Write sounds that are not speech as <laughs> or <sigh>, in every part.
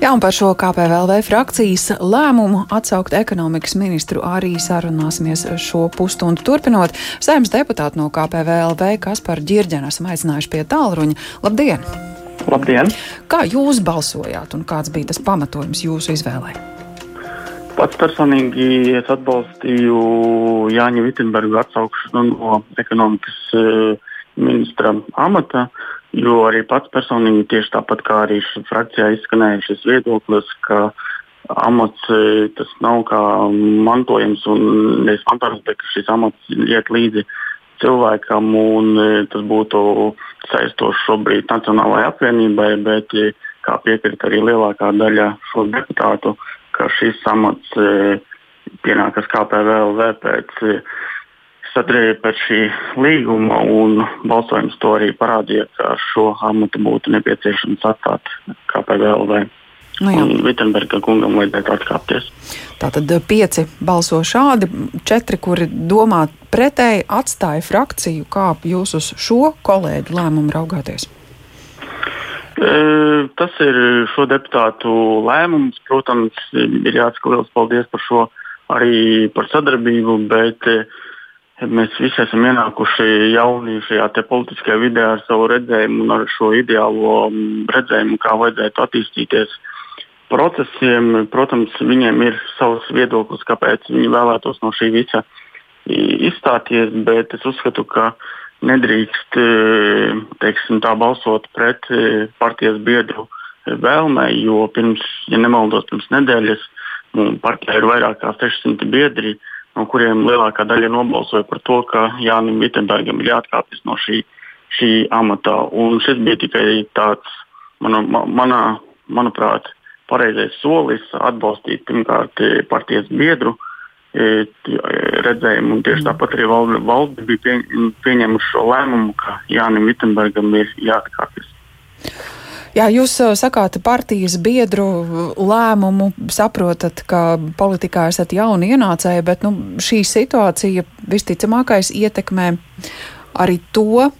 Jā, un par šo KPVLV frakcijas lēmumu atsaukt ekonomikas ministru arī sarunāsimies šo pusstundu turpinot. Saimnes deputāti no KPVLV, kas par ģirģenu esam aicinājuši pie tālruņa. Labdien! Labdien! Kā jūs balsojāt un kāds bija tas pamatojums jūsu izvēlē? Pats personīgi es atbalstīju Jāņa Vitsenberga atsaukšanu no ekonomikas uh, ministra amata. Uh, Jo arī pats personīgi tieši tāpat kā arī frakcijā izskanēja šis viedoklis, ka amats e, tas nav kā mantojums un nevis mantojums, bet šis amats iet līdzi cilvēkam un e, tas būtu saistošs šobrīd Nacionālajai apvienībai, bet e, kā piekrīt arī lielākā daļa šo deputātu, ka šis amats pienākas KPVLV pēc sadarbība pēc šī līguma un balsojums to arī parādīja, ka šo amatu būtu nepieciešams atstāt kā PVLV. Nu, jā. un Vitsenberga kungam vajadzētu atkāpties. Tātad eh, pieci balso šādi, četri, kuri domā pretēji, atstāja frakciju. Kā jūs uz šo kolēģu lēmumu raugāties? E, tas ir šo deputātu lēmums. Protams, ir jāsaka liels paldies par šo arī par sadarbību, bet uh, Mēs visi esam ienākuši jauni šajā politiskajā vidē ar savu redzējumu un ar šo ideālo mm, redzējumu, kā vajadzētu attīstīties procesiem. Protams, viņiem ir savs viedoklis, kāpēc viņi vēlētos no šī visa izstāties, bet es uzskatu, ka nedrīkst e, teiksim, tā balsot pret e, partijas biedru vēlmei, jo pirms, ja nemaldos, pirms nedēļas partijā ir vairāk kā 600 biedri no kuriem lielākā daļa nobalsoja par to, ka Jānis Vitsenbergam ir jāatkāpjas no šī, šī amata. Un šis bija tikai tāds, mana, manā, manuprāt, pareizais solis atbalstīt pirmkārt partijas biedru e, redzējumu. Un tieši tāpat arī valde, valde bija pie, pieņēmuši šo lēmumu, ka Jānis Vitsenbergam ir jāatkāpjas. Jā, jūs sakāt partijas biedru lēmumu, saprotat, ka politikā esat jauni ienācēji, bet nu, šī situācija visticamākais ietekmē arī to,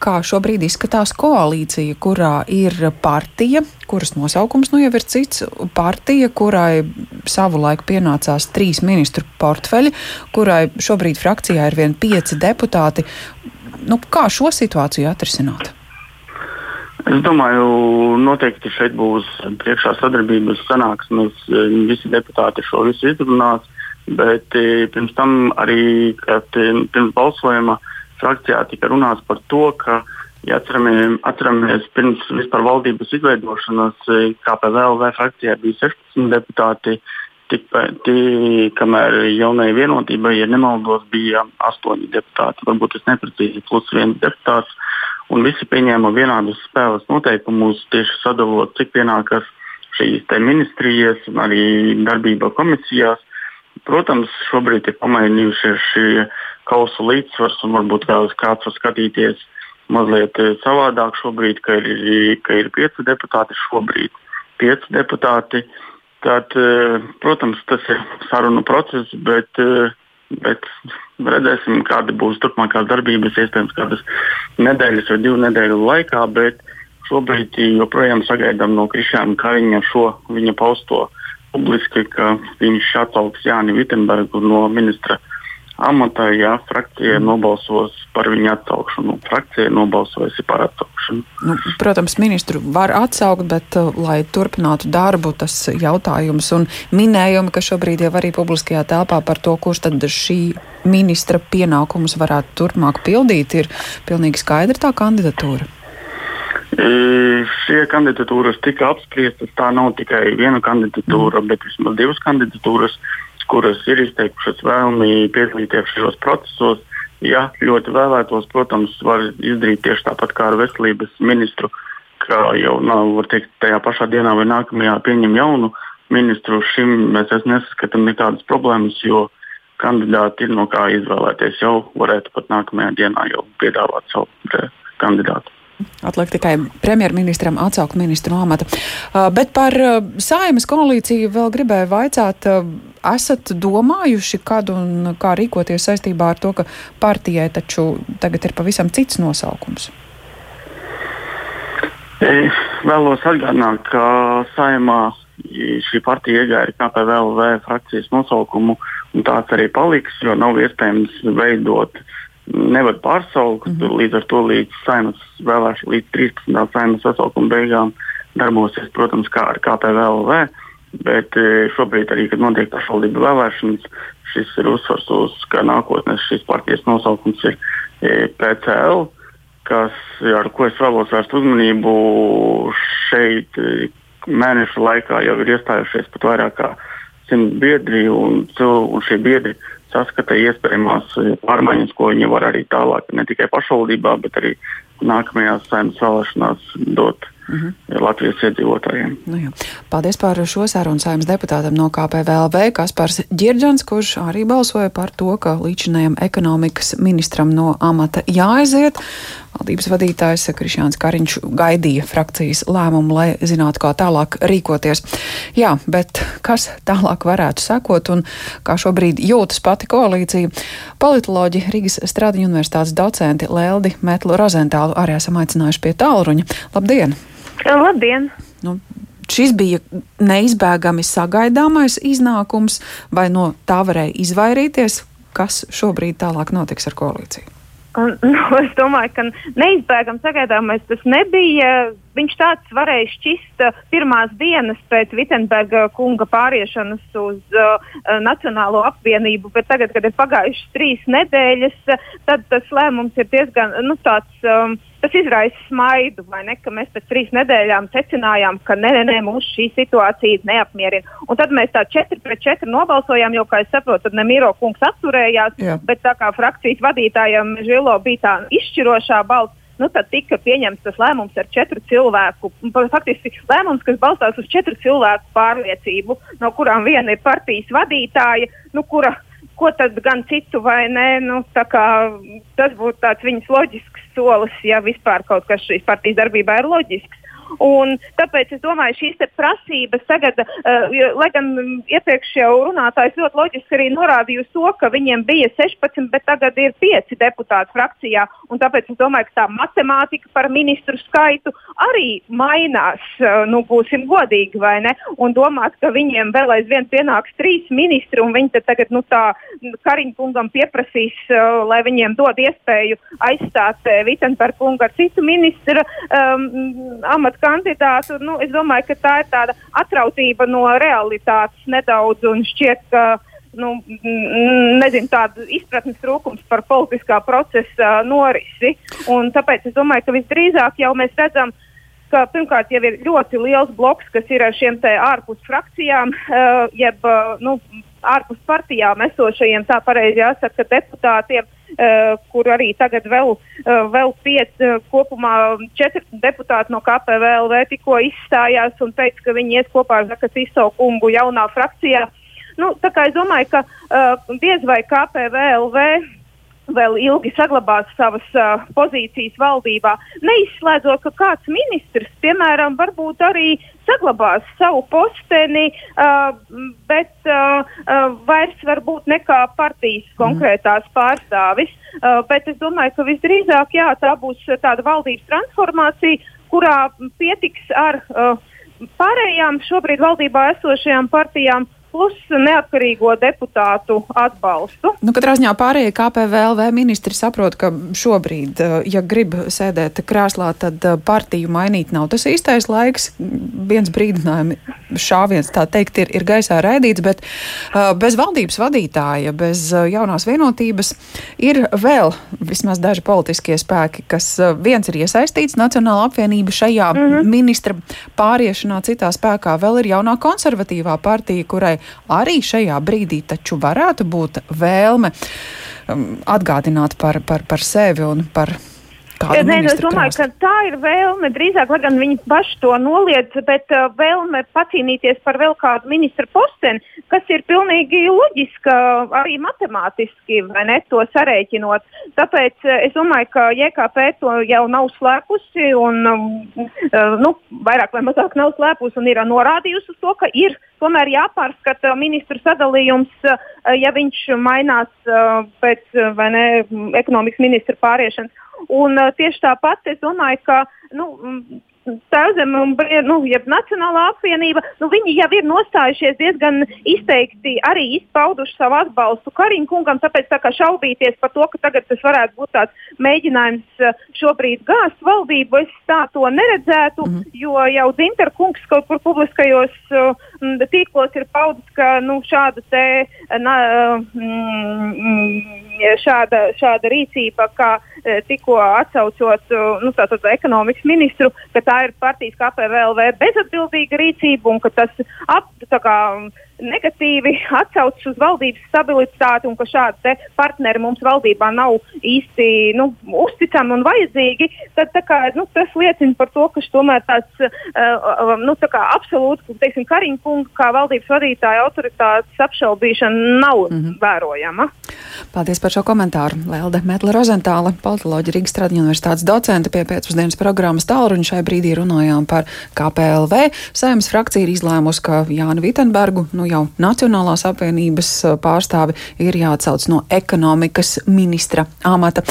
kā šobrīd izskatās koalīcija, kurā ir partija, kuras nosaukums nu jau ir cits, partija, kurai savulaik pienācās trīs ministru portfeļi, kurai šobrīd frakcijā ir vien pieci deputāti. Nu, kā šo situāciju atrisināt? Es domāju, noteikti šeit būs priekšā sadarbības sanāksmes. Visi deputāti šo visu izrunās, bet e, pirms tam arī, kad e, pirms balsojuma frakcijā tika runāts par to, ka, ja atceramies, atceramies pirms vispār valdības izveidošanas, KPVLV frakcijā bija 16 deputāti, tikpat, kamēr jaunai vienotībai, ja nemaldos, bija 8 deputāti, varbūt es neprecīzi, plus viens deputāts un visi pieņēma vienādus spēles noteikumus, tieši sadalot, cik pienākas šīs ministrijas un arī darbība komisijās. Protams, šobrīd ir pamainījušies šie kausa līdzsvars, un varbūt kāds var skatīties mazliet savādāk šobrīd, ka ir, ka ir pieci deputāti šobrīd. Pieci deputāti. Tad, protams, tas ir sarunu process, bet Bet redzēsim, kāda būs turpmākās darbības, iespējams, kādas nedēļas vai divu nedēļu laikā. Bet šobrīd joprojām sagaidām no Krišāna Kariņa šo viņa pausto publiski, ka viņš atsauks Jāni Vitsenbergu no ministra amatā, ja frakcija nobalsos par viņa atsaukšanu. Frakcija nobalsojusi par atsaukšanu. Nu, protams, ministru var atsaukt, bet, uh, lai turpinātu darbu, tas jautājums un minējumi, ka šobrīd jau arī publiskajā telpā par to, kurš tad šī ministra pienākumus varētu turpmāk pildīt, ir pilnīgi skaidra tā kandidatūra. E, šie kandidatūras tika apspriestas. Tā nav tikai viena kandidatūra, mm. bet vismaz divas kandidatūras. Uh, kuras ir izteikušas vēlmi piedalīties šajos procesos. Ja ļoti vēlētos, protams, var izdarīt tieši tāpat kā ar veselības ministru, ka jau nav, var teikt, tajā pašā dienā vai nākamajā pieņem jaunu ministru. Šim mēs nesaskatām nekādas problēmas, jo kandidāti ir no kā izvēlēties. Jau varētu pat nākamajā dienā jau piedāvāt savu eh, kandidātu. Atliek tikai premjerministram atsaukt ministru amata. Uh, bet par uh, saimas koalīciju vēl gribēju vaicāt. Uh, esat domājuši, kad un kā rīkoties saistībā ar to, ka partijai taču tagad ir pavisam cits nosaukums? Es vēlos atgādināt, ka saimā šī partija iegāja KPVLV frakcijas nosaukumu, un tāds arī paliks, jo nav iespējams veidot nevar pārsaukt. Mm -hmm. Līdz ar to līdz saimnes vēlēšanām, līdz 13. saimnes sasaukuma beigām darbosies, protams, kā ar KPVLV. Bet šobrīd arī, kad notiek pašvaldību vēlēšanas, šis ir uzsvars uz, ka nākotnē šīs partijas nosaukums ir PCL kas, ar ko es vēlos vērst uzmanību šeit, mēnešu laikā jau ir iestājušies pat vairāk kā simt biedri, un, un šie biedri saskata iespējamās pārmaiņas, ko viņi var arī tālāk, ne tikai pašvaldībā, bet arī nākamajās saimnes vēlēšanās dot mm -hmm. Latvijas iedzīvotājiem. Nu jā. Paldies par šo sarunu saimnes deputātam no KPVLV, Kaspars Ģirģons, kurš arī balsoja par to, ka līdzinējam ekonomikas ministram no amata jāaiziet. Valdības vadītājs Krišāns Kariņš gaidīja frakcijas lēmumu, lai zinātu, kā tālāk rīkoties. Jā, bet kas tālāk varētu sekot un kā šobrīd jūtas pati koalīcija? Politoloģi Rīgas Stradiņu universitātes docenti Leldi Metlu Rozentālu arī esam aicinājuši pie tālruņa. Labdien! Labdien! Nu, šis bija neizbēgami sagaidāmais iznākums, vai no tā varēja izvairīties? Kas šobrīd tālāk notiks ar koalīciju? Un, <laughs> nu, es domāju, ka neizbēgami sagaidāmais tas nebija. Viņš tāds varēja šķist uh, pirmās dienas pēc Vitsenberga kunga pāriešanas uz uh, Nacionālo apvienību, bet tagad, kad ir pagājušas trīs nedēļas, tad tas lēmums ir diezgan nu, tāds. Um, Tas izraisa smaidu, vai ne? Ka mēs pēc trīs nedēļām secinājām, ka nē, nē, nē mūs šī situācija neapmierina. Un tad mēs tā četri pret četri nobalsojām, jo, kā es saprotu, tad Nemīro kungs atturējās, Jā. bet tā kā frakcijas vadītājam Žilo bija tā izšķirošā balss, nu, tad tika pieņemts tas lēmums ar četru cilvēku. Faktiski lēmums, kas balstās uz četru cilvēku pārliecību, no kurām viena ir partijas vadītāja, nu, kura, ko tad gan citu vai nē. Nu, tas būtu tāds viņas loģisks solis, ja vispār kaut kas šīs partijas darbībā ir loģisks. Un tāpēc es domāju, šīs prasības tagad, uh, lai gan iepriekš jau runātājs ļoti loģiski arī norādīja uz to, ka viņiem bija 16, bet tagad ir 5 deputāti frakcijā. Tāpēc es domāju, ka tā matemātika par ministru skaitu arī mainās. Uh, nu, būsim godīgi, vai ne? Un domāt, ka viņiem vēl aizvien pienāks trīs ministri, un viņi tagad nu, tā Kariņkungam pieprasīs, uh, lai viņiem dod iespēju aizstāt uh, Vitsenbergu kungu ar citu ministru um, amatu kandidātu. Nu, es domāju, ka tā ir tāda atrautība no realitātes nedaudz un šķiet, ka nu, nezinu, tāda izpratnes trūkums par politiskā procesa norisi. Un tāpēc es domāju, ka visdrīzāk jau mēs redzam, ka pirmkārt jau ir ļoti liels bloks, kas ir šiem ārpus frakcijām, uh, jeb uh, nu, ārpus partijām esošajiem, tā pareizi jāsaka, deputātiem. Uh, kur arī tagad vēl, uh, vēl pieci, uh, kopumā četri deputāti no KPVLV tikko izstājās un teica, ka viņi ies kopā ar Zakas izsaukumu jaunā frakcijā. Nu, tā kā es domāju, ka uh, diez vai KPVLV vēl ilgi saglabās savas uh, pozīcijas valdībā, neizslēdzot, ka kāds ministrs, piemēram, varbūt arī saglabās savu posteni, uh, bet uh, uh, vairs varbūt nekā partijas mhm. konkrētās pārstāvis. Uh, bet es domāju, ka visdrīzāk jā, tā būs tāda valdības transformācija, kurā pietiks ar uh, pārējām šobrīd valdībā esošajām partijām plus neatkarīgo deputātu atbalstu. Nu, katrā ziņā pārējie KPVLV ministri saprot, ka šobrīd, eh, ja grib sēdēt krēslā, tad eh, partiju mainīt nav tas īstais laiks. Viens brīdinājums šāviens, tā teikt, ir, ir gaisā raidīts, bet uh, bez valdības vadītāja, bez jaunās vienotības ir vēl vismaz daži politiskie spēki, kas viens ir iesaistīts Nacionāla apvienība šajā mm -hmm. ministra pāriešanā, citā spēkā vēl ir jaunā konservatīvā partija, kurai arī šajā brīdī taču varētu būt vēlme um, atgādināt par, par, par sevi un par Nē, nu, es domāju, krāst? ka tā ir vēlme drīzāk, lai gan viņi paši to noliedz, bet uh, vēlme pacīnīties par vēl kādu ministra posteni, kas ir pilnīgi loģiska arī matemātiski, vai ne, to sarēķinot. Tāpēc uh, es domāju, ka JKP to jau nav slēpusi un, um, uh, nu, vairāk vai mazāk nav slēpusi un ir norādījusi uz to, ka ir tomēr jāpārskata ministru sadalījums, uh, ja viņš mainās uh, pēc, uh, ne, ekonomikas ministra pāriešanas. Un, uh, tieši tāpat es domāju, ka nu, Tēvzem un nu, jeb Nacionālā apvienība, nu, viņi jau ir nostājušies diezgan izteikti, arī izpauduši savu atbalstu Kariņa kungam, tāpēc tā kā šaubīties par to, ka tagad tas varētu būt tāds mēģinājums eh, šobrīd gāzt valdību, es tā to neredzētu, mm -hmm. jo jau Zinter kungs kaut kur publiskajos uh, tīklos ir paudis, ka nu, šāda te, na, mm, šāda, šāda rīcība, kā tikko atsaucot nu, ekonomikas ministru, ka tā ir partijas KPVLV bezatbildīga rīcība un ka tas ap, kā, negatīvi atsaucas uz valdības stabilitāti un ka šādi partneri mums valdībā nav īsti nu, uzticami un vajadzīgi, tad kā, nu, tas liecina par to, ka tomēr tāds uh, nu, tā kā absolūti, teiksim, Kariņa kunga kā valdības vadītāja autoritātes apšaubīšana nav mm -hmm. vērojama. Paldies par šo komentāru. Lelde Metla Rozentāla, politoloģija Rīgas Tradiņu universitātes docente pie pēcpusdienas programmas tālruņa šai brīdī runājām par KPLV. Saimnes frakcija ir izlēmusi, ka Jānu Vitenbergu, nu jau Nacionālās apvienības pārstāvi, ir jāatsauc no ekonomikas ministra amata.